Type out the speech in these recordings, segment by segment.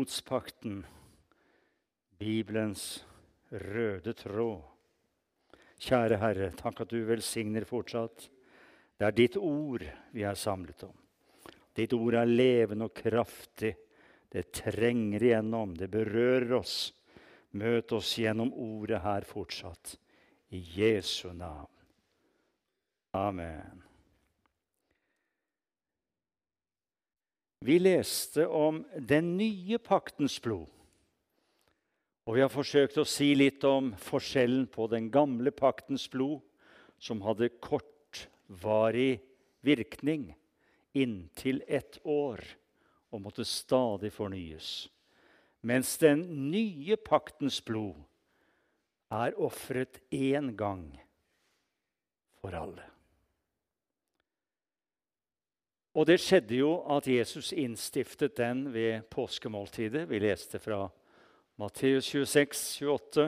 Blodspakten, Bibelens røde tråd. Kjære Herre, takk at du velsigner fortsatt. Det er ditt ord vi er samlet om. Ditt ord er levende og kraftig. Det trenger igjennom, det berører oss. Møt oss gjennom ordet her fortsatt. I Jesu navn. Amen. Vi leste om den nye paktens blod. Og vi har forsøkt å si litt om forskjellen på den gamle paktens blod, som hadde kortvarig virkning inntil ett år og måtte stadig fornyes. Mens den nye paktens blod er ofret én gang for alle. Og det skjedde jo at Jesus innstiftet den ved påskemåltidet. Vi leste fra Matteus 26, 28.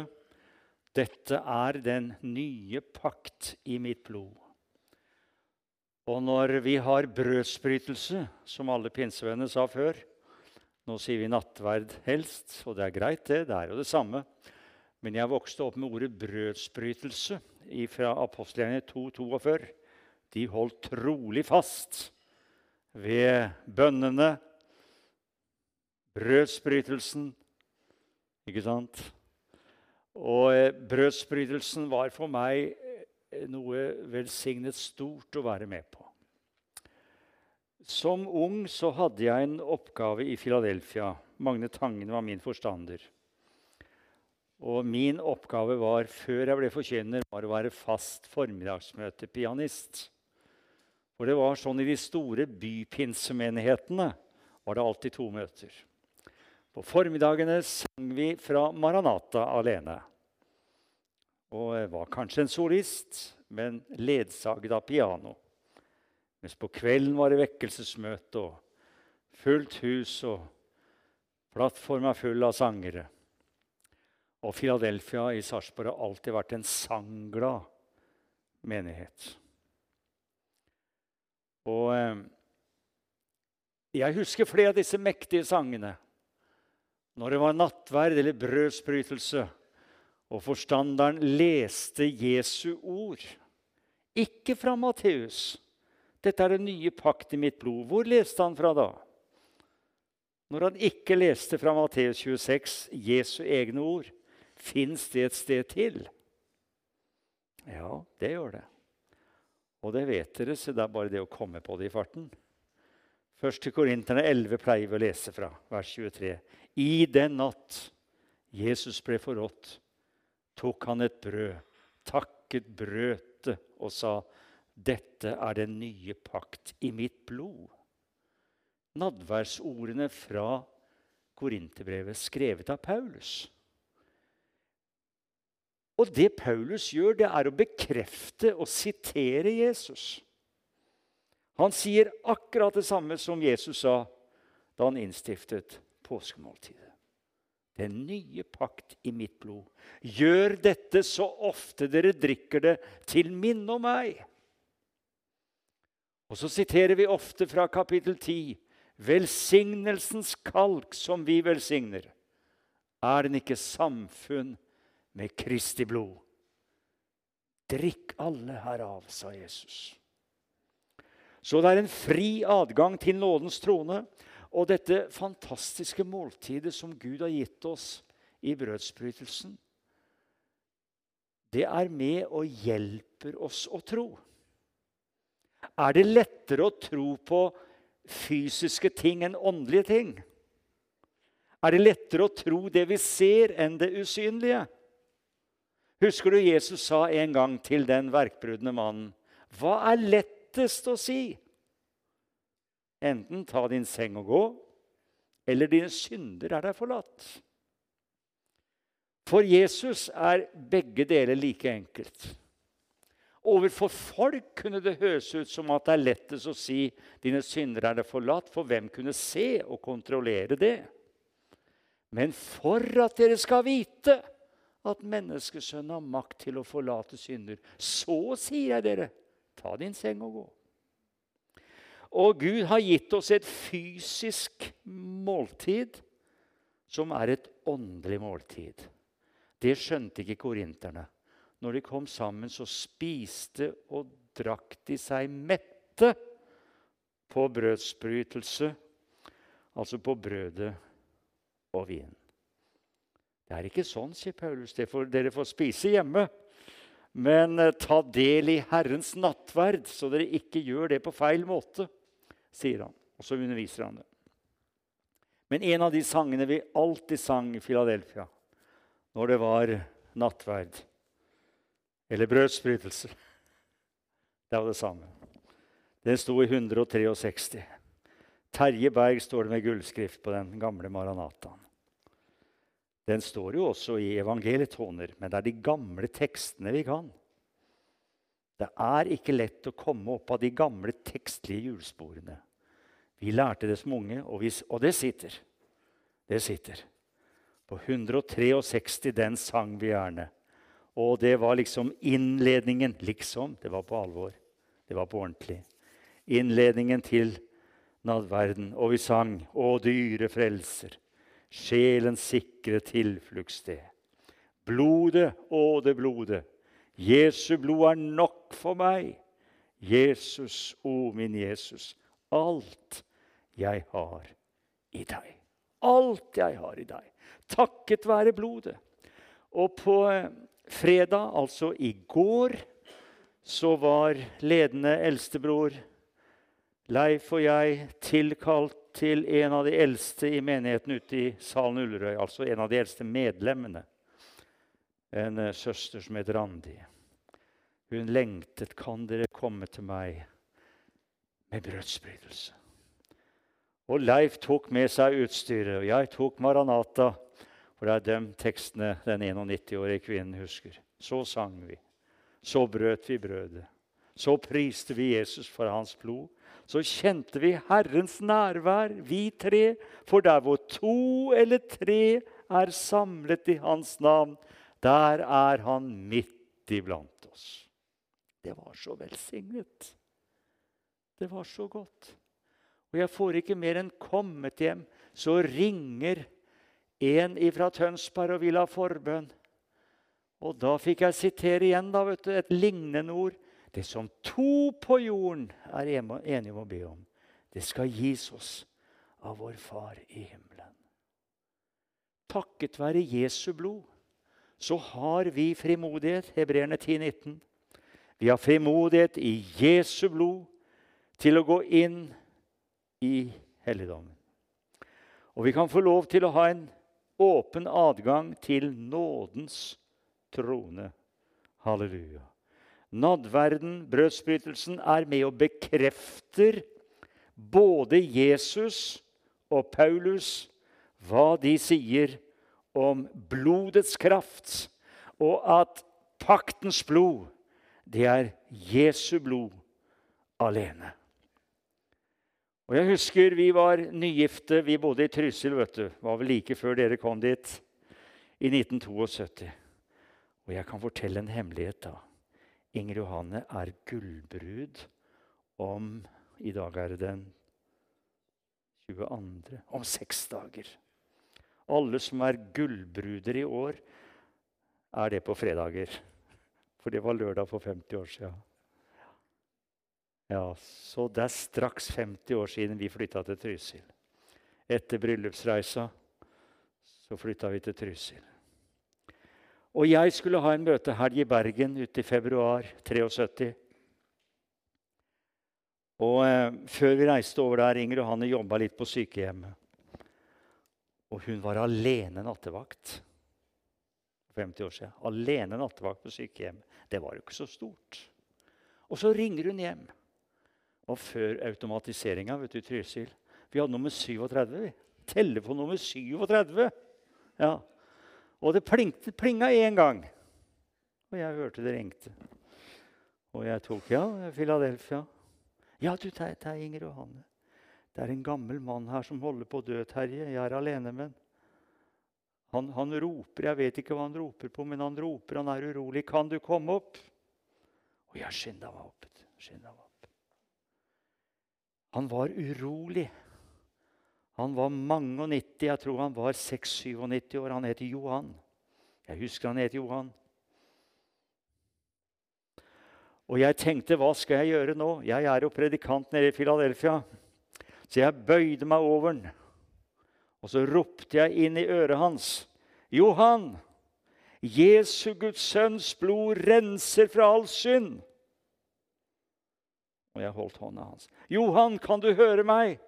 Dette er den nye pakt i mitt blod. Og når vi har brødsbrytelse, som alle pinsevennene sa før Nå sier vi nattverd helst, og det er greit, det. Det er jo det samme. Men jeg vokste opp med ordet brødsbrytelse fra apostelgjerningene 2.42. De holdt trolig fast ved bønnene, brødsbrytelsen Ikke sant? Og eh, brødsbrytelsen var for meg eh, noe velsignet stort å være med på. Som ung så hadde jeg en oppgave i Philadelphia. Magne Tangen var min forstander. Og min oppgave var, før jeg ble forkynner, var å være fast formiddagsmøtepianist. For det var sånn I de store bypinsemenighetene var det alltid to møter. På formiddagene sang vi fra Maranata alene. Og jeg var kanskje en solist, men ledsaget av piano. Mens på kvelden var det vekkelsesmøte og fullt hus og plattforma full av sangere. Og Philadelphia i Sarpsborg har alltid vært en sangglad menighet. Og eh, jeg husker flere av disse mektige sangene. Når det var nattverd eller brødsbrytelse, og forstanderen leste Jesu ord. Ikke fra Matteus. Dette er den nye pakt i mitt blod. Hvor leste han fra da? Når han ikke leste fra Matteus 26, Jesu egne ord, fins det et sted til? Ja, det gjør det. Og det vet dere, så det er bare det å komme på det i farten. Først til Korinterne 11 pleier vi å lese fra, vers 23. I den natt Jesus ble forrådt, tok han et brød, takket brødet og sa, 'Dette er den nye pakt i mitt blod.' Nadværsordene fra Korinterbrevet skrevet av Paulus. Og det Paulus gjør, det er å bekrefte og sitere Jesus. Han sier akkurat det samme som Jesus sa da han innstiftet påskemåltidet. Den nye pakt i mitt blod. Gjør dette så ofte dere drikker det, til minne om meg. Og så siterer vi ofte fra kapittel 10. Velsignelsens kalk som vi velsigner. Er den ikke samfunn med Kristi blod. Drikk alle herav, sa Jesus. Så det er en fri adgang til nådens trone. Og dette fantastiske måltidet som Gud har gitt oss i brødsbrytelsen, det er med og hjelper oss å tro. Er det lettere å tro på fysiske ting enn åndelige ting? Er det lettere å tro det vi ser, enn det usynlige? Husker du Jesus sa en gang til den verkbrudne mannen, 'Hva er lettest å si?' Enten ta din seng og gå, eller dine synder er deg forlatt. For Jesus er begge deler like enkelt. Overfor folk kunne det høres ut som at det er lettest å si 'dine synder er deg forlatt', for hvem kunne se og kontrollere det? Men for at dere skal vite at menneskesønnen har makt til å forlate synder, så sier jeg dere, ta din seng og gå. Og Gud har gitt oss et fysisk måltid som er et åndelig måltid. Det skjønte ikke korinterne. Når de kom sammen, så spiste og drakk de seg mette på brødsbrytelse, altså på brødet og vinen. Det er ikke sånn, sier Paulus. Det får, dere får spise hjemme. Men eh, ta del i Herrens nattverd, så dere ikke gjør det på feil måte, sier han. Og så underviser han det. Men en av de sangene vi alltid sang i Filadelfia når det var nattverd eller brødsbrytelse Det var det samme. Den sto i 163. Terje Berg står det med gullskrift på den gamle Maranataen. Den står jo også i evangelietoner, men det er de gamle tekstene vi kan. Det er ikke lett å komme opp av de gamle tekstlige hjulsporene. Vi lærte det som unge, og, vi, og det sitter. Det sitter. På 163 den sang vi gjerne. Og det var liksom innledningen. Liksom. Det var på alvor. Det var på ordentlig. Innledningen til nadverden. Og vi sang 'Å dyre frelser' sjelens sikre tilfluktssted. Blodet, å det blodet, Jesu blod er nok for meg. Jesus, o min Jesus, alt jeg har i deg. Alt jeg har i deg. Takket være blodet. Og på eh, fredag, altså i går, så var ledende eldstebror Leif og jeg tilkalt til en av de eldste i menigheten ute i Salen Ullerøy, altså en av de eldste medlemmene. En uh, søster som het Randi. Hun lengtet. Kan dere komme til meg med brødsbrytelse? Og Leif tok med seg utstyret, og jeg tok Maranata. For det er de tekstene den 91-årige kvinnen husker. Så sang vi. Så brøt vi brødet. Så priste vi Jesus for hans blod så kjente vi Herrens nærvær, vi tre. For der hvor to eller tre er samlet i Hans navn, der er Han midt iblant oss. Det var så velsignet. Det var så godt. Og jeg får ikke mer enn kommet hjem, så ringer en fra Tønsberg og vil ha forbønn. Og da fikk jeg sitere igjen da, du, et lignende ord. Det som to på jorden er enige om å be om, det skal gis oss av vår Far i himmelen. Takket være Jesu blod så har vi frimodighet, hebreerne 10,19. Vi har frimodighet i Jesu blod til å gå inn i helligdommen. Og vi kan få lov til å ha en åpen adgang til nådens trone. Halleluja. Nadverden, brødsbrytelsen, er med og bekrefter både Jesus og Paulus hva de sier om blodets kraft, og at paktens blod, det er Jesu blod alene. Og Jeg husker vi var nygifte. Vi bodde i Trysil. vet du. var vel like før dere kom dit, i 1972. Og jeg kan fortelle en hemmelighet da. Inger Johanne er gullbrud om I dag er det den 22. Om seks dager. Alle som er gullbruder i år, er det på fredager. For det var lørdag for 50 år siden. Ja, Så det er straks 50 år siden vi flytta til Trysil. Etter bryllupsreisa så flytta vi til Trysil. Og jeg skulle ha en møtehelg i Bergen ute i februar 73. Og eh, Før vi reiste over der, Inger og Hanne jobba litt på sykehjemmet. Og hun var alene nattevakt. 50 år siden. Alene nattevakt på sykehjemmet. Det var jo ikke så stort. Og så ringer hun hjem. Og før automatiseringa du, Trysil Vi hadde nummer 37. vi. Telefon nummer 37. Ja. Og det plingte, plinga én gang. Og jeg hørte det ringte. Og jeg tok Ja, Philadelphia. Ja, du, det er Inger Johanne. Det er en gammel mann her som holder på å dø, Terje. Jeg er alene med han. Han roper. Jeg vet ikke hva han roper på, men han roper. Han er urolig. Kan du komme opp? Og jeg skynda meg opp. Skynda meg opp. Han var urolig. Han var mange og 90. Jeg tror han var 96-97 år. Han het Johan. Jeg husker han het Johan. Og jeg tenkte, hva skal jeg gjøre nå? Jeg er jo predikant nede i Filadelfia. Så jeg bøyde meg over den, og så ropte jeg inn i øret hans. Johan, Jesu Guds sønns blod renser fra all synd. Og jeg holdt hånda hans. Johan, kan du høre meg?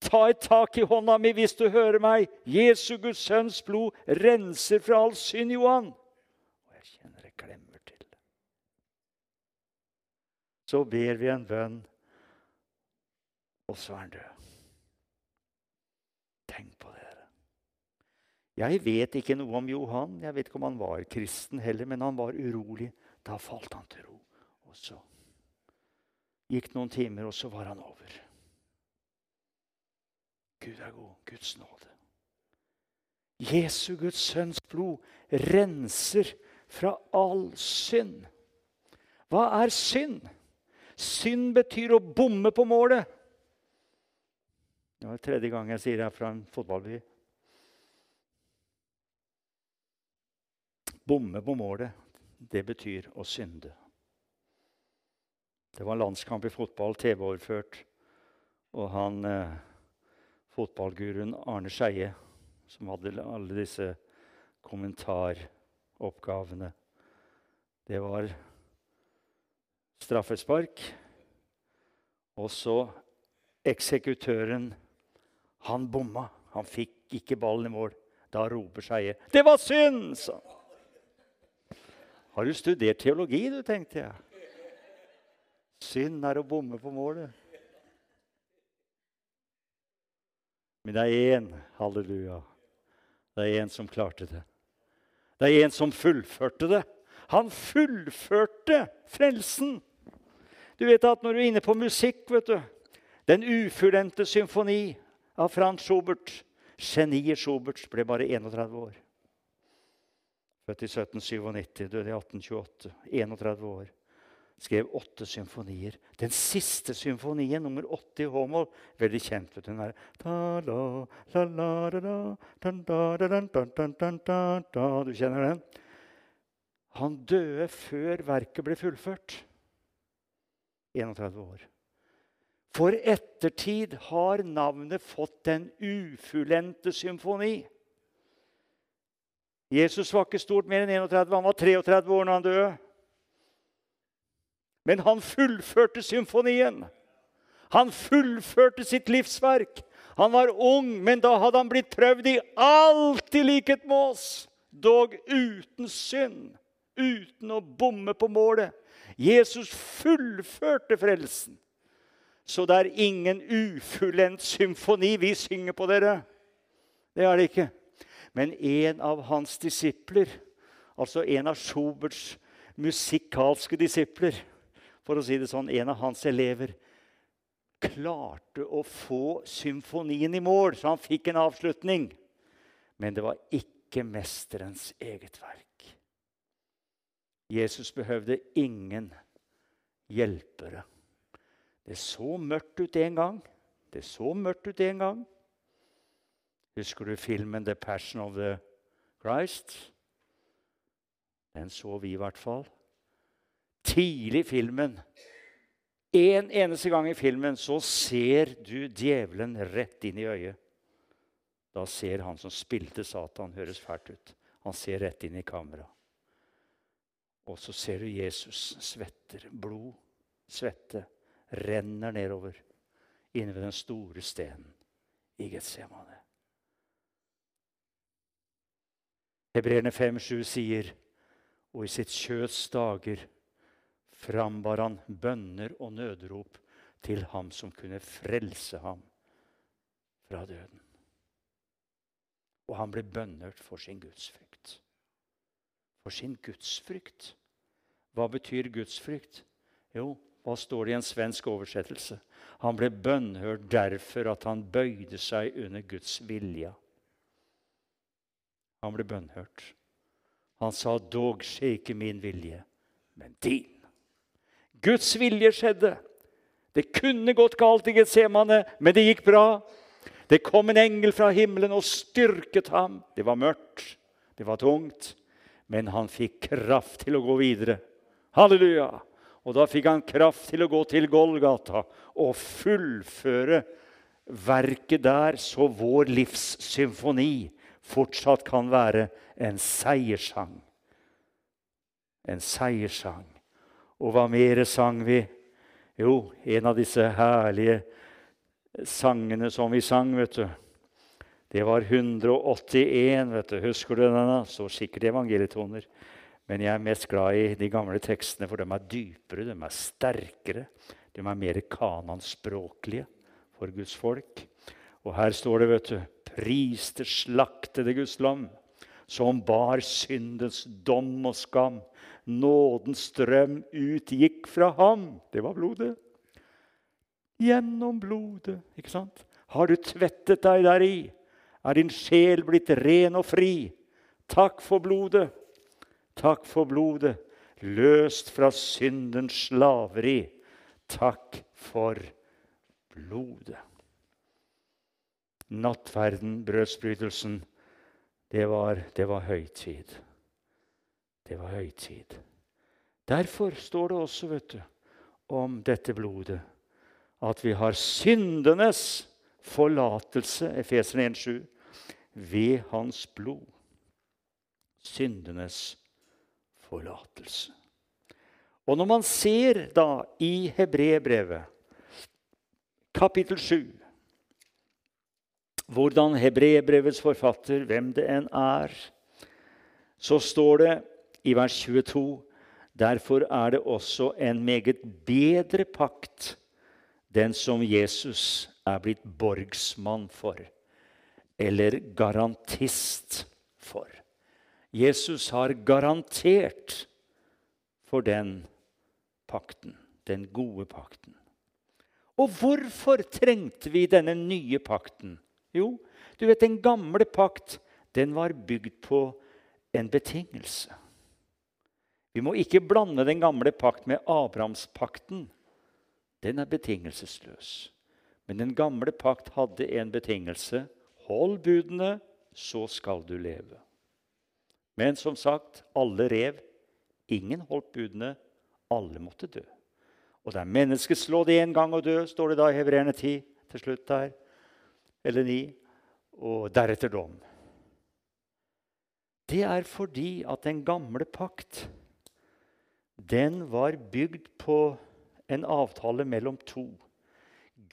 Ta et tak i hånda mi hvis du hører meg. Jesu Guds sønns blod renser fra all synd, Johan. Og jeg kjenner det klemmer til. Så ber vi en bønn og så er han død. Tenk på det. Jeg vet ikke noe om Johan. Jeg vet ikke om han var kristen heller, men han var urolig. Da falt han til ro. Og så gikk noen timer, og så var han over. Gud er god. Guds nåde. Jesu, Guds sønns blod, renser fra all synd. Hva er synd? Synd betyr å bomme på målet. Det var tredje gang jeg sier det fra en fotballby. Bomme på målet, det betyr å synde. Det var landskamp i fotball, TV-overført. Og han eh, fotballguruen Arne Skeie, som hadde alle disse kommentaroppgavene Det var straffespark. Og så eksekutøren han bomma. Han fikk ikke ballen i mål. Da roper Skeie 'Det var synd!' sa Har du studert teologi, du, tenkte jeg. Synd er å bomme på målet. Men det er én, halleluja. Det er én som klarte det. Det er en som fullførte det. Han fullførte frelsen. Du vet at Når du er inne på musikk vet du, Den ufullendte symfoni av Frans Schubert. Geniet Schubert ble bare 31 år. Født i 1797, døde i 1828. 31 år. Skrev åtte symfonier. Den siste symfonien, nummer 80 i H-moll, veldig kjent. vet du, Du kjenner den? Han døde før verket ble fullført. 31 år. For ettertid har navnet fått Den ufullendte symfoni. Jesus var ikke stort mer enn 31. Han var 33 år når han døde. Men han fullførte symfonien. Han fullførte sitt livsverk. Han var ung, men da hadde han blitt prøvd i alt i likhet med oss. Dog uten synd, uten å bomme på målet. Jesus fullførte frelsen. Så det er ingen ufullendt symfoni vi synger på dere. Det er det ikke. Men en av hans disipler, altså en av Schuberts musikalske disipler, for å si det sånn, en av hans elever, klarte å få symfonien i mål, så han fikk en avslutning. Men det var ikke mesterens eget verk. Jesus behøvde ingen hjelpere. Det så mørkt ut en gang. Det så mørkt ut en gang. Husker du filmen 'The Passion of the Christ'? Den så vi i hvert fall. Tidlig i filmen, en eneste gang i filmen, så ser du djevelen rett inn i øyet. Da ser han som spilte Satan, høres fælt ut. Han ser rett inn i kamera. Og så ser du Jesus svetter blod, svette renner nedover inne ved den store stenen i Getsemane. Hebreerne 5,7 sier, og i sitt kjøts dager frambar han bønner og nødrop til ham som kunne frelse ham fra døden. Og han ble bønnhørt for sin gudsfrykt. For sin gudsfrykt. Hva betyr gudsfrykt? Jo, hva står det i en svensk oversettelse? Han ble bønnhørt derfor at han bøyde seg under Guds vilje. Han ble bønnhørt. Han sa, 'Dog skje ikke min vilje, men din'. Guds vilje skjedde. Det kunne gått galt i Getsemane, men det gikk bra. Det kom en engel fra himmelen og styrket ham. Det var mørkt, det var tungt, men han fikk kraft til å gå videre. Halleluja! Og da fikk han kraft til å gå til Golgata og fullføre verket der, så vår livssymfoni fortsatt kan være en seierssang. En seierssang. Og hva mer sang vi? Jo, en av disse herlige sangene som vi sang, vet du. Det var 181, vet du. Husker du denne? Så sikkert evangelietoner. Men jeg er mest glad i de gamle tekstene, for de er dypere, de er sterkere. De er mer kananspråklige for Guds folk. Og her står det, vet du Pris det slaktede Guds lam, som bar syndens dom og skam. Nådens strøm utgikk fra ham. Det var blodet. Gjennom blodet, ikke sant? Har du tvettet deg deri? Er din sjel blitt ren og fri? Takk for blodet. Takk for blodet, løst fra syndens slaveri. Takk for blodet nattverden, brødsbrytelsen, det var, det var høytid. Det var høytid. Derfor står det også vet du, om dette blodet at vi har syndenes forlatelse, Efeseren 1,7, ved hans blod. Syndenes forlatelse. Og når man ser da i Hebrebrevet, kapittel 7 hvordan Hebrebrevets forfatter, hvem det enn er, så står det i vers 22 Derfor er det også en meget bedre pakt, den som Jesus er blitt borgsmann for, eller garantist for. Jesus har garantert for den pakten, den gode pakten. Og hvorfor trengte vi denne nye pakten? Jo, du vet, den gamle pakt den var bygd på en betingelse. Vi må ikke blande den gamle pakt med Abrahamspakten. Den er betingelsesløs. Men den gamle pakt hadde en betingelse. Hold budene, så skal du leve. Men som sagt, alle rev. Ingen holdt budene. Alle måtte dø. Og det er det én gang å dø, står det da i Hebreerne 10 til slutt der eller ni, og deretter dom. Det er fordi at den gamle pakt den var bygd på en avtale mellom to.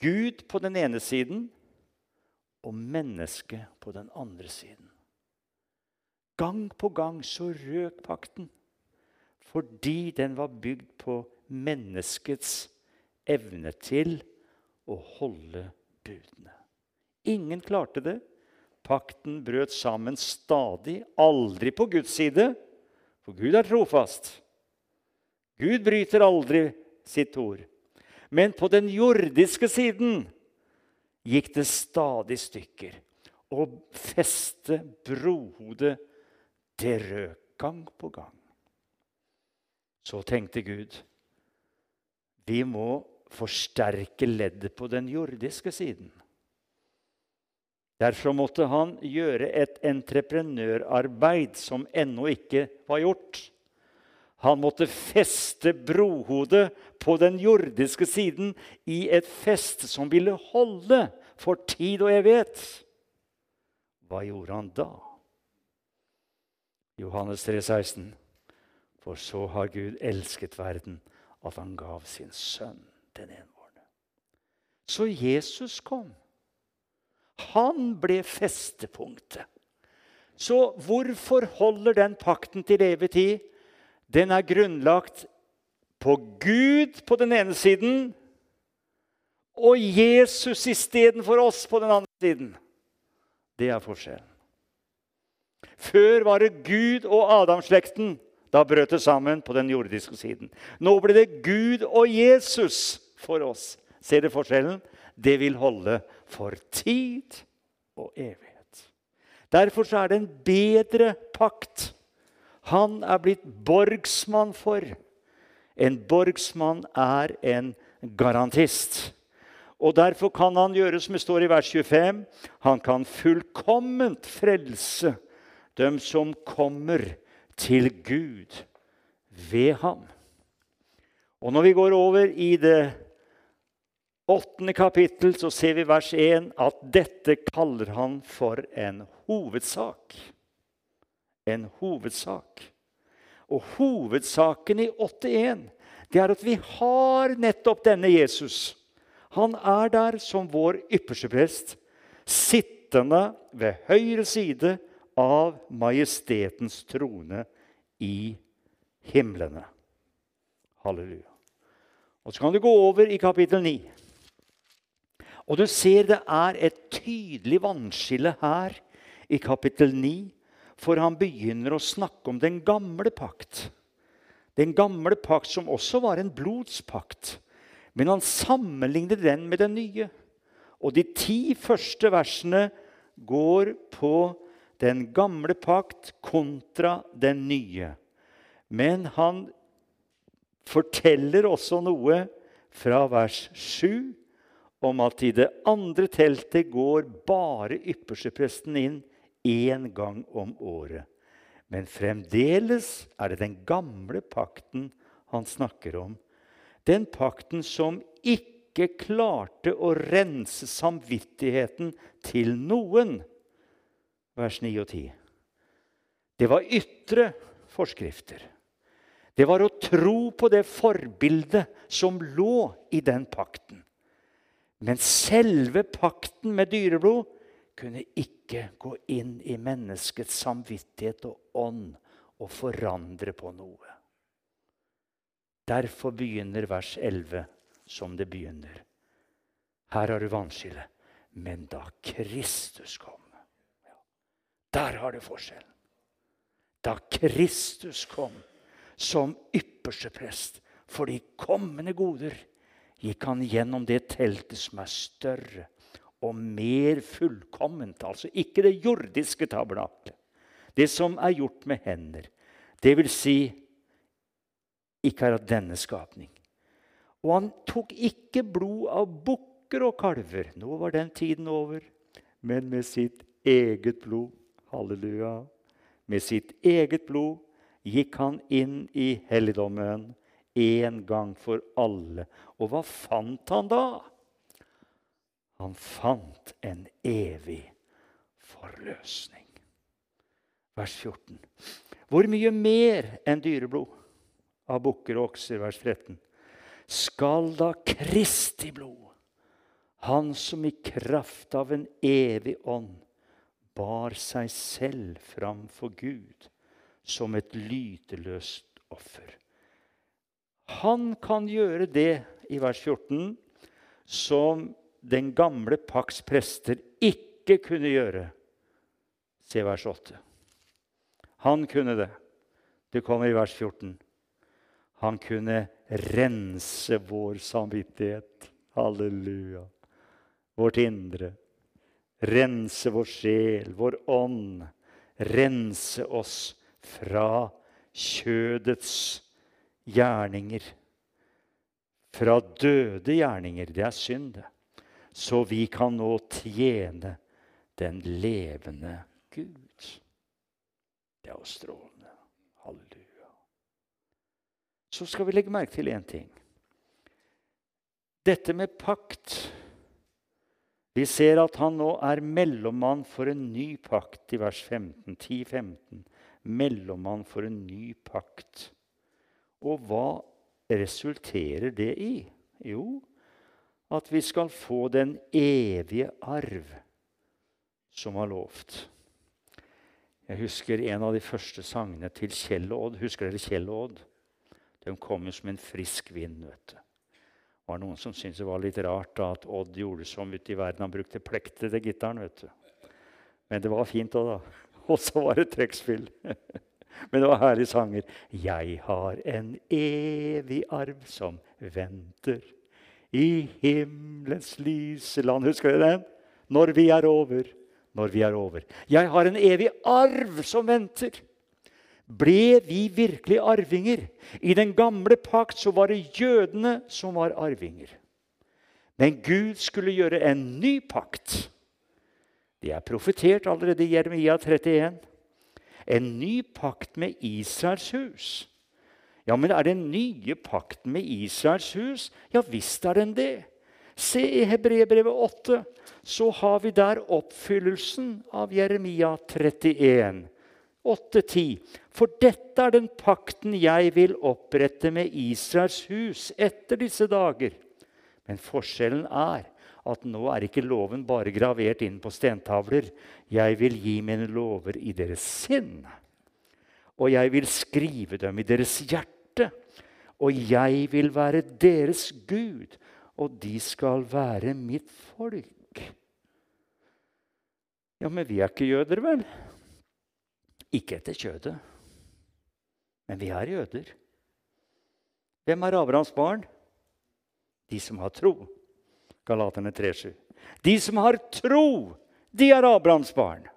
Gud på den ene siden og mennesket på den andre siden. Gang på gang så røk pakten fordi den var bygd på menneskets evne til å holde budene. Ingen klarte det. Pakten brøt sammen stadig, aldri på Guds side, for Gud er trofast. Gud bryter aldri sitt ord. Men på den jordiske siden gikk det stadig stykker. Og feste brohodet, det røk gang på gang. Så tenkte Gud vi må forsterke leddet på den jordiske siden. Derfor måtte han gjøre et entreprenørarbeid som ennå ikke var gjort. Han måtte feste brohodet på den jordiske siden i et fest som ville holde for tid og evighet. Hva gjorde han da? Johannes 3, 16. For så har Gud elsket verden at han gav sin sønn den enbårne. Så Jesus kom han ble festepunktet. Så hvorfor holder den pakten til evig tid? Den er grunnlagt på Gud på den ene siden og Jesus istedenfor oss på den andre siden. Det er forskjellen. Før var det Gud og Adamslekten. Da brøt det sammen på den jordiske siden. Nå ble det Gud og Jesus for oss. Ser dere forskjellen? Det vil holde for tid og evighet. Derfor er det en bedre pakt han er blitt borgsmann for. En borgsmann er en garantist. Og Derfor kan han gjøre som det står i vers 25. Han kan fullkomment frelse dem som kommer til Gud ved ham. Og Når vi går over i det åttende kapittel, så ser vi vers 1 at dette kaller han for en hovedsak en hovedsak. Og hovedsaken i 8.1 det er at vi har nettopp denne Jesus. Han er der som vår ypperste prest, sittende ved høyre side av majestetens trone i himlene. Halleluja. Og Så kan du gå over i kapittel 9. Og du ser det er et tydelig vannskille her i kapittel 9 for han begynner å snakke om den gamle pakt. Den gamle pakt som også var en blodspakt. Men han sammenligner den med den nye. Og de ti første versene går på den gamle pakt kontra den nye. Men han forteller også noe fra vers 7 om at i det andre teltet går bare ypperstepresten inn én gang om året. Men fremdeles er det den gamle pakten han snakker om. Den pakten som ikke klarte å rense samvittigheten til noen. Vers 9 og 10. Det var ytre forskrifter. Det var å tro på det forbildet som lå i den pakten. Men selve pakten med dyreblod kunne ikke gå inn i menneskets samvittighet og ånd og forandre på noe. Derfor begynner vers 11 som det begynner. Her har du vannskillet. Men da Kristus kom Der har du forskjellen. Da Kristus kom som ypperste prest for de kommende goder, gikk han gjennom det teltet som er større og mer fullkomment. Altså ikke det jordiske tabernaklet. Det som er gjort med hender. Det vil si ikke er av denne skapning. Og han tok ikke blod av bukker og kalver. Nå var den tiden over. Men med sitt eget blod, halleluja, med sitt eget blod gikk han inn i helligdommen en gang for alle. Og hva fant han da? Han fant en evig forløsning. Vers 14. Hvor mye mer enn dyreblod av bukker og okser, vers 13, skal da Kristi blod, han som i kraft av en evig ånd bar seg selv fram for Gud som et lyteløst offer. Han kan gjøre det i vers 14 som den gamle pakts prester ikke kunne gjøre. Se vers 8. Han kunne det. Det kommer i vers 14. Han kunne rense vår samvittighet. Halleluja. Vårt indre. Rense vår sjel, vår ånd. Rense oss fra kjødets gjerninger. Fra døde gjerninger. Det er synd, det så vi kan nå tjene den levende Gud. Det er jo strålende. Halleluja. Så skal vi legge merke til én ting. Dette med pakt. Vi ser at han nå er mellommann for en ny pakt i vers 15. 10-15. Mellommann for en ny pakt. Og hva resulterer det i? Jo, at vi skal få den evige arv som var lovt. Jeg husker en av de første sangene til Kjell og Odd. Husker dere Kjell og Odd? De kom jo som en frisk vind. vet du. Det var noen som syntes det var litt rart da, at Odd gjorde som ute i verden. Han brukte plekter til gitaren. vet du. Men det var fint òg, da. Og så var det trekkspill. Men det var herlige sanger. Jeg har en evig arv som venter i himmelens lyse land. Husker dere den? Når vi er over, når vi er over. Jeg har en evig arv som venter. Ble vi virkelig arvinger? I den gamle pakt så var det jødene som var arvinger. Men Gud skulle gjøre en ny pakt. Det er profetert allerede i Jeremia 31 en ny pakt med Israels hus. Ja, men er den nye pakten med Israels hus? Ja visst er den det. Se i Hebrebrevet 8, så har vi der oppfyllelsen av Jeremia 31. 8-10. For dette er den pakten jeg vil opprette med Israels hus etter disse dager. Men forskjellen er at nå er ikke loven bare gravert inn på stentavler. Jeg vil gi mine lover i deres sinn. Og jeg vil skrive dem i deres hjerte. Og jeg vil være deres Gud, og de skal være mitt folk. Ja, men vi er ikke jøder, vel? Ikke etter kjødet. Men vi er jøder. Hvem er Abrahams barn? De som har tro. Galaterne 3,7. De som har tro, de er Abrahams barn.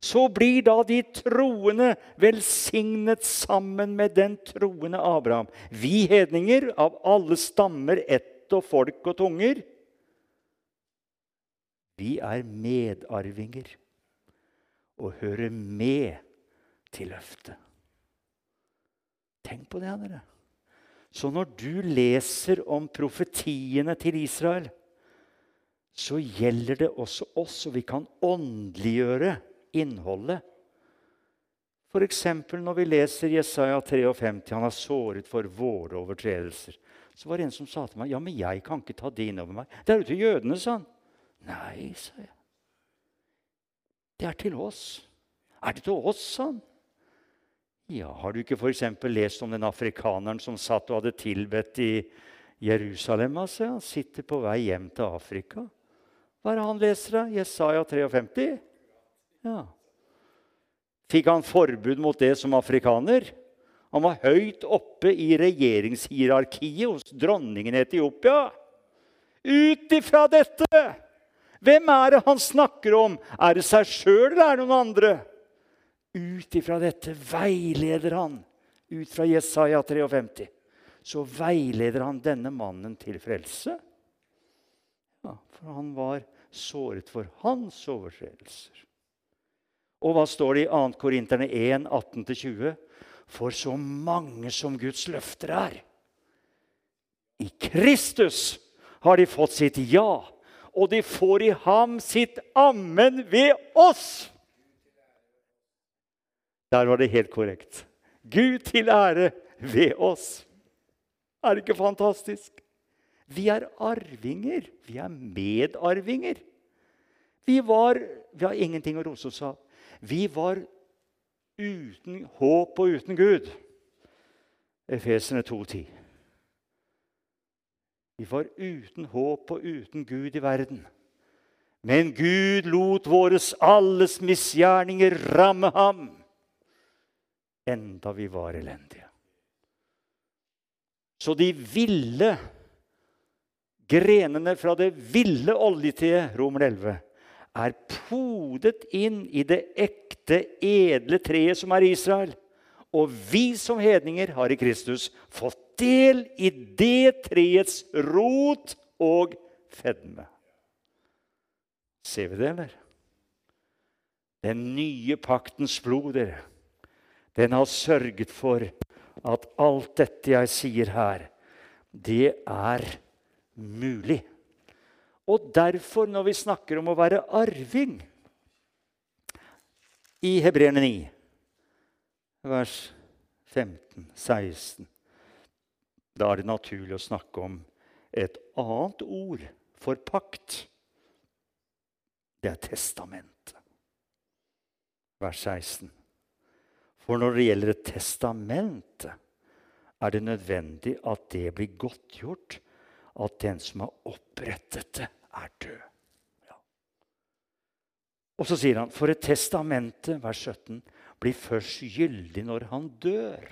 Så blir da de troende velsignet sammen med den troende Abraham. Vi hedninger, av alle stammer, ett og folk og tunger, vi er medarvinger og hører med til løftet. Tenk på det, dere. Så når du leser om profetiene til Israel, så gjelder det også oss, og vi kan åndeliggjøre innholdet. F.eks. når vi leser Jesaja 53, han er såret for våre overtredelser. Så var det en som sa til meg, 'Ja, men jeg kan ikke ta det inn over meg.' 'Det er jo til jødene', sa han. 'Nei', sa jeg. 'Det er til oss.' 'Er det til oss', sa han. Ja, Har du ikke f.eks. lest om den afrikaneren som satt og hadde tilbedt i Jerusalem? Altså? Han sitter på vei hjem til Afrika. Hva er det han leser av? Jesaja 53? Ja. Fikk han forbud mot det som afrikaner? Han var høyt oppe i regjeringshierarkiet hos dronningen i Etiopia. Ut ifra dette! Hvem er det han snakker om? Er det seg sjøl eller er det noen andre? Ut ifra dette veileder han, ut fra Jesaja 53, så veileder han denne mannen til frelse. Ja, for han var såret for hans overtredelser. Og hva står det i 2. Korinterne 1, 18-20? For så mange som Guds løfter er. I Kristus har de fått sitt ja, og de får i ham sitt ammen ved oss. Der var det helt korrekt. Gud til ære ved oss. Er det ikke fantastisk? Vi er arvinger. Vi er medarvinger. Vi var Vi har ingenting å rose oss av. Vi var uten håp og uten Gud. Efesene 2,10. Vi var uten håp og uten Gud i verden. Men Gud lot våres alles misgjerninger ramme ham enda vi var elendige. Så de ville grenene fra det ville oljetreet, Romer 11, er podet inn i det ekte, edle treet som er Israel. Og vi som hedninger har i Kristus fått del i det treets rot og fedme. Ser vi det, eller? Den nye paktens blod, dere den har sørget for at alt dette jeg sier her, det er mulig. Og derfor, når vi snakker om å være arving i Hebreerne 9, vers 15-16 Da er det naturlig å snakke om et annet ord for pakt. Det er testamentet. Vers 16. For når det gjelder et testament, er det nødvendig at det blir godtgjort at den som har opprettet det, er død. Ja. Og så sier han, for et testamente, vers 17, blir først gyldig når han dør,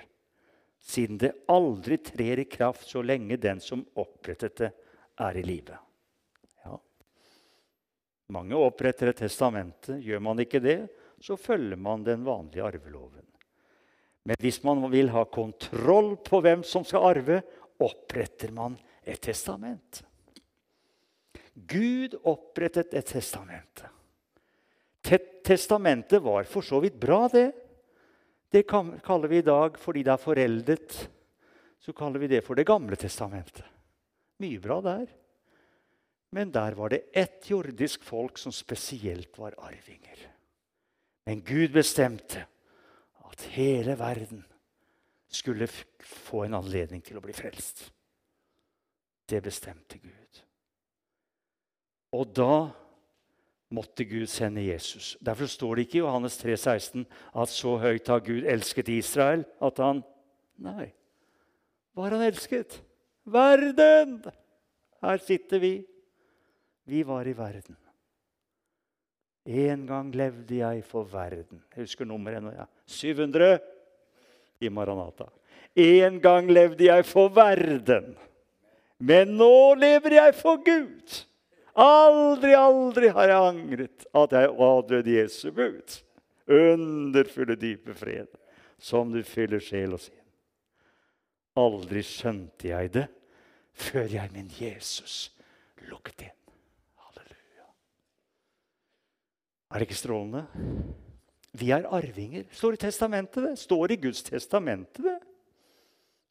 siden det aldri trer i kraft så lenge den som opprettet det, er i live. Ja. Mange oppretter et testamente. Gjør man ikke det, så følger man den vanlige arveloven. Men hvis man vil ha kontroll på hvem som skal arve, oppretter man et testament. Gud opprettet et testament. Testamentet var for så vidt bra, det. Det kaller vi i dag, fordi det er foreldet, så kaller vi det for Det gamle testamentet. Mye bra der. Men der var det ett jordisk folk som spesielt var arvinger. Men Gud bestemte at hele verden skulle få en anledning til å bli frelst. Det bestemte Gud. Og da måtte Gud sende Jesus. Derfor står det ikke i Johannes 3, 16 at så høyt har Gud elsket Israel at han Nei. Hva har han elsket? Verden! Her sitter vi. Vi var i verden. En gang levde jeg for verden. Jeg husker nummeret ennå. Ja. 700 i Maranata. En gang levde jeg for verden. Men nå lever jeg for Gud. Aldri, aldri har jeg angret at jeg adlød Jesu bud. Underfulle, dype fred, som du fyller sjel og sinn. Aldri skjønte jeg det før jeg min Jesus lukket inn. Er det ikke strålende? Vi er arvinger. Står i testamentet det. Står i Guds testamentet det.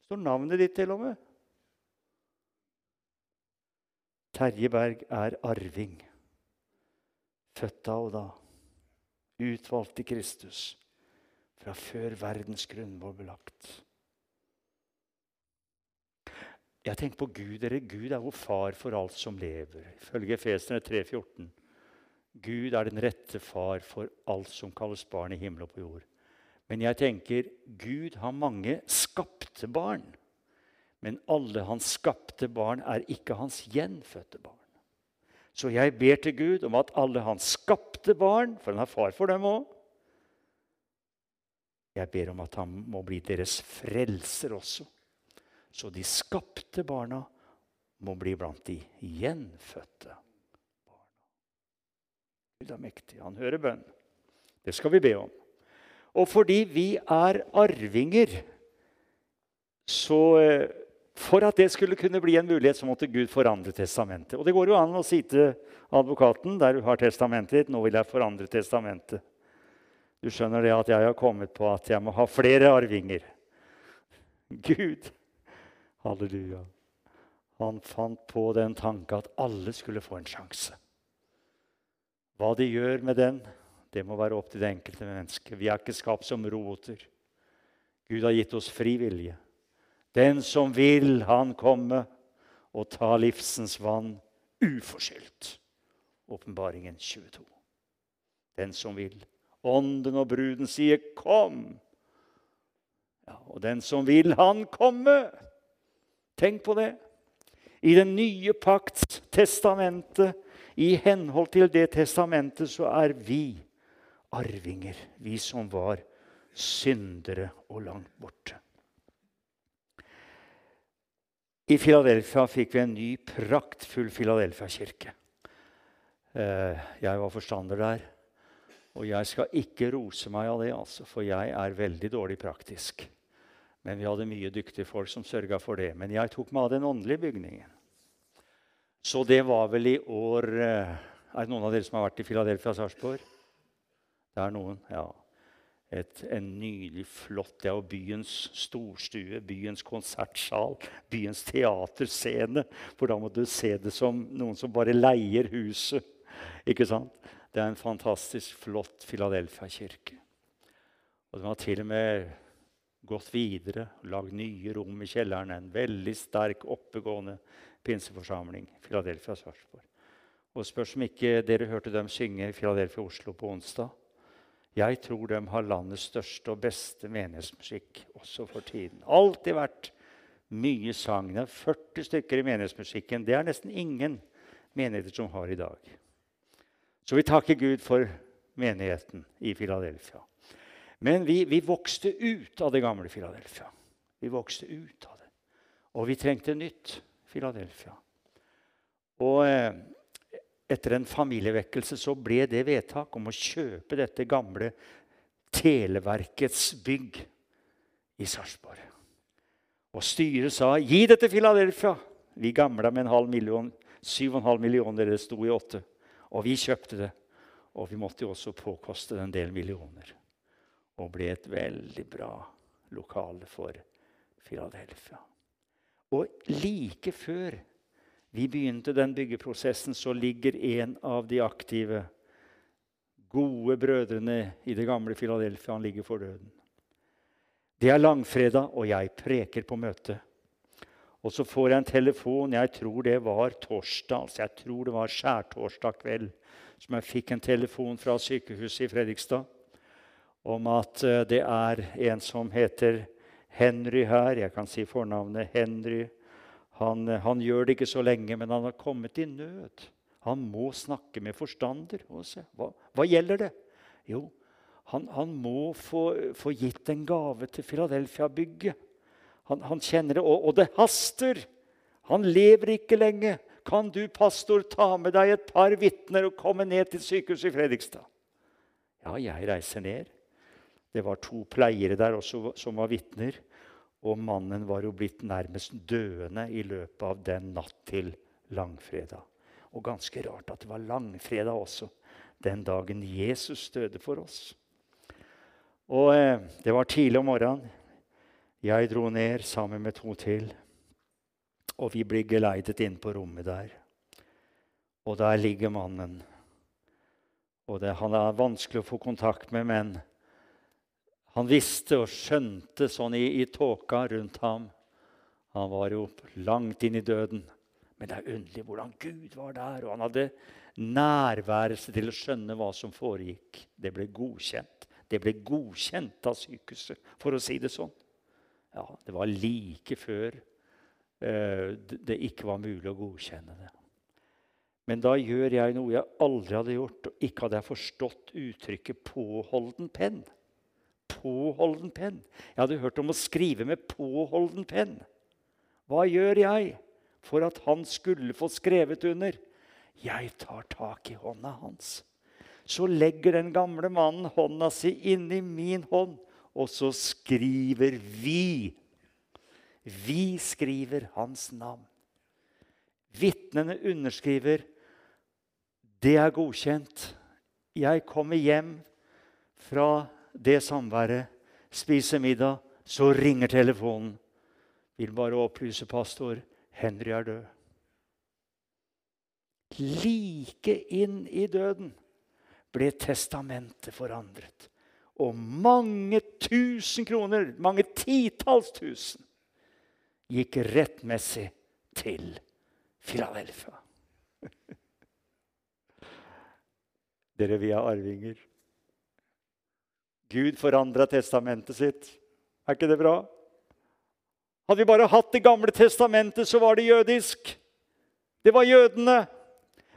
Står navnet ditt til og med. Terje Berg er arving. Født da og da. Utvalgt i Kristus. Fra før verdens grunnvoll ble lagt. Jeg tenker på Gud. Dere, Gud er vår far for alt som lever. Ifølge Efesene 3,14. Gud er den rette far for alt som kalles barn i himmel og på jord. Men jeg tenker Gud har mange skapte barn. Men alle hans skapte barn er ikke hans gjenfødte barn. Så jeg ber til Gud om at alle hans skapte barn, for han er far for dem òg Jeg ber om at han må bli deres frelser også. Så de skapte barna må bli blant de gjenfødte. Gud er mektig. Han hører bønn. Det skal vi be om. Og fordi vi er arvinger, så eh, For at det skulle kunne bli en mulighet, så måtte Gud forandre testamentet. Og det går jo an å si til advokaten der du har testamentet ditt, nå vil jeg forandre testamentet. Du skjønner det at jeg har kommet på at jeg må ha flere arvinger. Gud, halleluja, han fant på den tanke at alle skulle få en sjanse. Hva de gjør med den, det må være opp til det enkelte mennesket. Vi er ikke skapt som roboter. Gud har gitt oss fri vilje. Den som vil, han komme og ta livsens vann uforskyldt. Åpenbaringen 22. Den som vil. Ånden og bruden sier 'kom'. Ja, og den som vil, han komme. Tenk på det. I den nye pakts testamentet i henhold til det testamentet så er vi arvinger, vi som var syndere og langt borte. I Filadelfia fikk vi en ny, praktfull Filadelfia-kirke. Eh, jeg var forstander der. Og jeg skal ikke rose meg av det, altså, for jeg er veldig dårlig praktisk. Men vi hadde mye dyktige folk som sørga for det. Men jeg tok meg av den åndelige bygningen. Så det var vel i år eh, Er det noen av dere som har vært i Philadelphia Sarpsborg? Det er noen, ja. Et, en nydelig, flott er jo byens storstue, byens konsertsal, byens teaterscene. For da må du se det som noen som bare leier huset. Ikke sant? Det er en fantastisk flott Philadelphia-kirke. Og den har til og med gått videre, lagd nye rom i kjelleren. En veldig sterk, oppegående pinseforsamling. Philadelphia Sarpsborg. Og spørs om ikke dere hørte dem synge i Philadelphia Oslo på onsdag. Jeg tror de har landets største og beste menighetsmusikk også for tiden. Alltid vært Mye sang. Det er 40 stykker i menighetsmusikken. Det er nesten ingen menigheter som har i dag. Så vi takker Gud for menigheten i Filadelfia. Men vi, vi, vokste ut av det gamle Filadelfia. Vi vokste ut av det. Og vi trengte nytt Filadelfia. Og eh, etter en familievekkelse så ble det vedtak om å kjøpe dette gamle Televerkets bygg i Sarpsborg. Og styret sa 'gi det til Filadelfia'. Vi gamla med en halv million, 7,5 millioner, det sto i åtte. Og vi kjøpte det. Og vi måtte jo også påkoste en del millioner. Og ble et veldig bra lokale for Filadelfia. Og like før vi begynte den byggeprosessen, så ligger en av de aktive, gode brødrene i det gamle Filadelfia han ligger for døden. Det er langfredag, og jeg preker på møtet. Og så får jeg en telefon. Jeg tror det var torsdag. altså Jeg tror det var skjærtorsdag kveld. Som jeg fikk en telefon fra sykehuset i Fredrikstad om at eh, det er en som heter Henry her. Jeg kan si fornavnet Henry. Han, eh, han gjør det ikke så lenge, men han har kommet i nød. Han må snakke med forstander. Hva, hva gjelder det? Jo, han, han må få, få, gitt en gave til Filadelfia-bygget. Han, han, kjenner det, og, og, det haster. Han lever ikke lenge. Kan du, pastor, ta med deg et par vitner og komme ned til sykehuset i Fredrikstad? Ja, jeg reiser ned. Det var to pleiere der også som var vitner. Og mannen var jo blitt nærmest døende i løpet av den natt til langfredag. Og ganske rart at det var langfredag også, den dagen Jesus døde for oss. Og eh, det var tidlig om morgenen. Jeg dro ned sammen med to til. Og vi blir geleidet inn på rommet der. Og der ligger mannen. Og det, Han er vanskelig å få kontakt med, men han visste og skjønte sånn i, i tåka rundt ham. Han var jo langt inn i døden. Men det er underlig hvordan Gud var der. Og han hadde nærværelse til å skjønne hva som foregikk. Det ble godkjent. Det ble godkjent av sykehuset, for å si det sånn. Ja, Det var like før eh, det ikke var mulig å godkjenne det. Men da gjør jeg noe jeg aldri hadde gjort, og ikke hadde jeg forstått uttrykket 'påholden penn'. Påholden penn. Jeg hadde hørt om å skrive med påholden penn. Hva gjør jeg for at han skulle få skrevet under? Jeg tar tak i hånda hans så legger den gamle mannen hånda si inni min hånd, og så skriver vi. Vi skriver hans navn. Vitnene underskriver. Det er godkjent. Jeg kommer hjem fra det samværet, spiser middag, så ringer telefonen. Vil bare opplyse pastor Henry er død. Like inn i døden ble testamentet forandret. Og mange tusen kroner, mange titalls tusen, gikk rettmessig til Filadelfia. Dere, vi er arvinger. Gud forandra testamentet sitt. Er ikke det bra? Hadde vi bare hatt Det gamle testamentet, så var det jødisk. Det var jødene.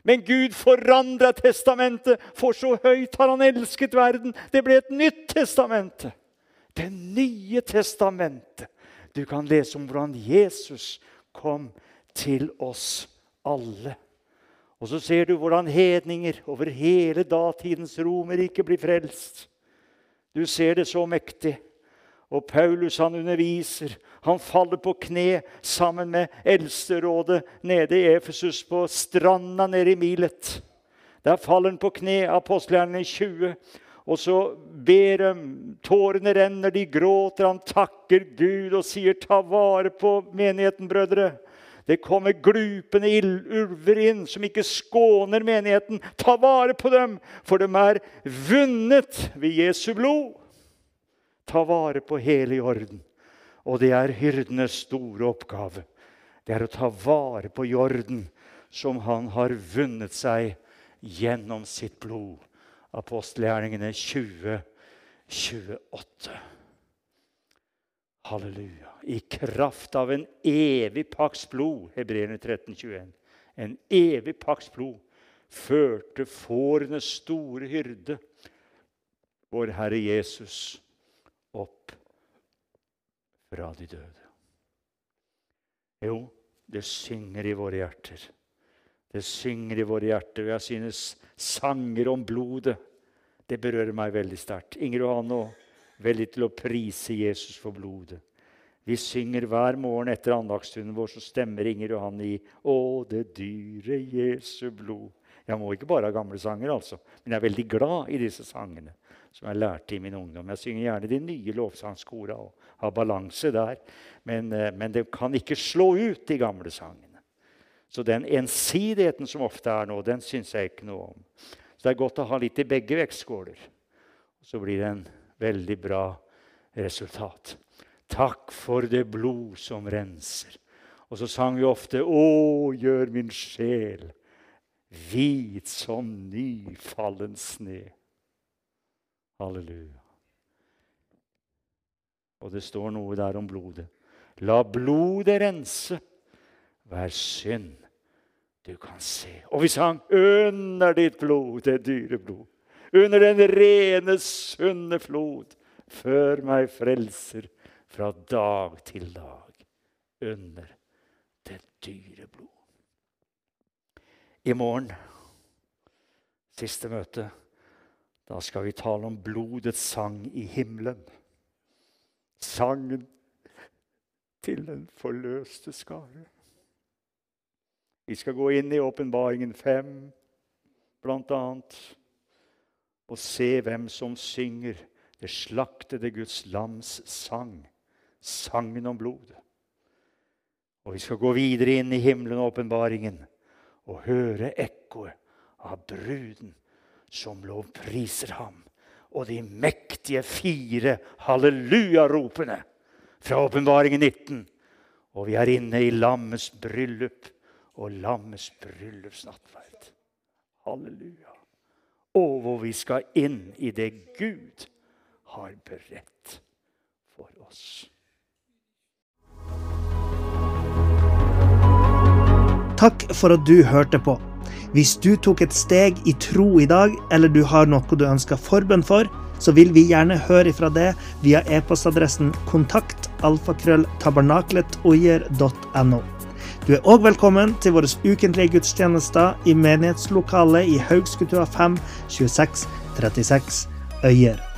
Men Gud forandra testamentet, for så høyt har han elsket verden. Det ble et nytt testamente. Det nye testamentet. Du kan lese om hvordan Jesus kom til oss alle. Og så ser du hvordan hedninger over hele datidens Romerrike blir frelst. Du ser det så mektig. Og Paulus han underviser. Han faller på kne sammen med eldsterådet nede i Efesus, på stranda nede i Milet. Der faller han på kne, apostelgjerningene 20. Og så ber de, tårene renner, de gråter, han takker Gud og sier, 'Ta vare på menigheten, brødre'. Det kommer glupende ulver inn som ikke skåner menigheten. Ta vare på dem, for de er vunnet ved Jesu blod ta vare på hele jorden. Og det er hyrdenes store oppgave. Det er å ta vare på jorden som han har vunnet seg gjennom sitt blod. Apostelgjerningene 20, 28. Halleluja. I kraft av en evig paks blod, Hebreerne 13, 21. En evig paks blod førte fårenes store hyrde, vår Herre Jesus, opp fra de døde. Jo, det synger i våre hjerter. Det synger i våre hjerter. Og jeg synes sanger om blodet det berører meg veldig sterkt. Inger Johanne òg veldig til å prise Jesus for blodet. Vi synger hver morgen etter andagsstunden vår, så stemmer Inger Johanne i 'Å, det dyre Jesu blod'. Jeg må ikke bare ha gamle sanger, altså, men jeg er veldig glad i disse sangene. som jeg lærte i min ungdom. Jeg synger gjerne de nye lovsangskora og har balanse der. Men, eh, men det kan ikke slå ut de gamle sangene. Så den ensidigheten som ofte er nå, den syns jeg ikke noe om. Så det er godt å ha litt i begge vektskåler. Så blir det en veldig bra resultat. Takk for det blod som renser. Og så sang vi ofte Å, gjør min sjel hvit som nyfallen sne. Halleluja. Og det står noe der om blodet. La blodet rense hver synd du kan se. Og vi sang under ditt blod, det dyre blod. Under den rene, sunne flod. Før meg frelser fra dag til dag under det dyre blod. I morgen, siste møte, da skal vi tale om blodets sang i himmelen. Sangen til den forløste skare. Vi skal gå inn i åpenbaringen 5, blant annet, og se hvem som synger det slaktede Guds lams sang sangen om blodet. Og vi skal gå videre inn i himmelen og åpenbaringen og høre ekkoet av bruden som lovpriser ham, og de mektige fire halleluja-ropene fra åpenbaringen 19. Og vi er inne i lammets bryllup og lammets bryllupsnattverd. Halleluja. Og hvor vi skal inn i det Gud har beredt for oss. Takk for at du hørte på. Hvis du tok et steg i tro i dag, eller du har noe du ønsker forbønn for, så vil vi gjerne høre ifra det via e-postadressen kontakt alfakrølltabernaklet.oier.no. Du er òg velkommen til våre ukentlige gudstjenester i menighetslokalet i Haugskutua 5 26 36 Øyer.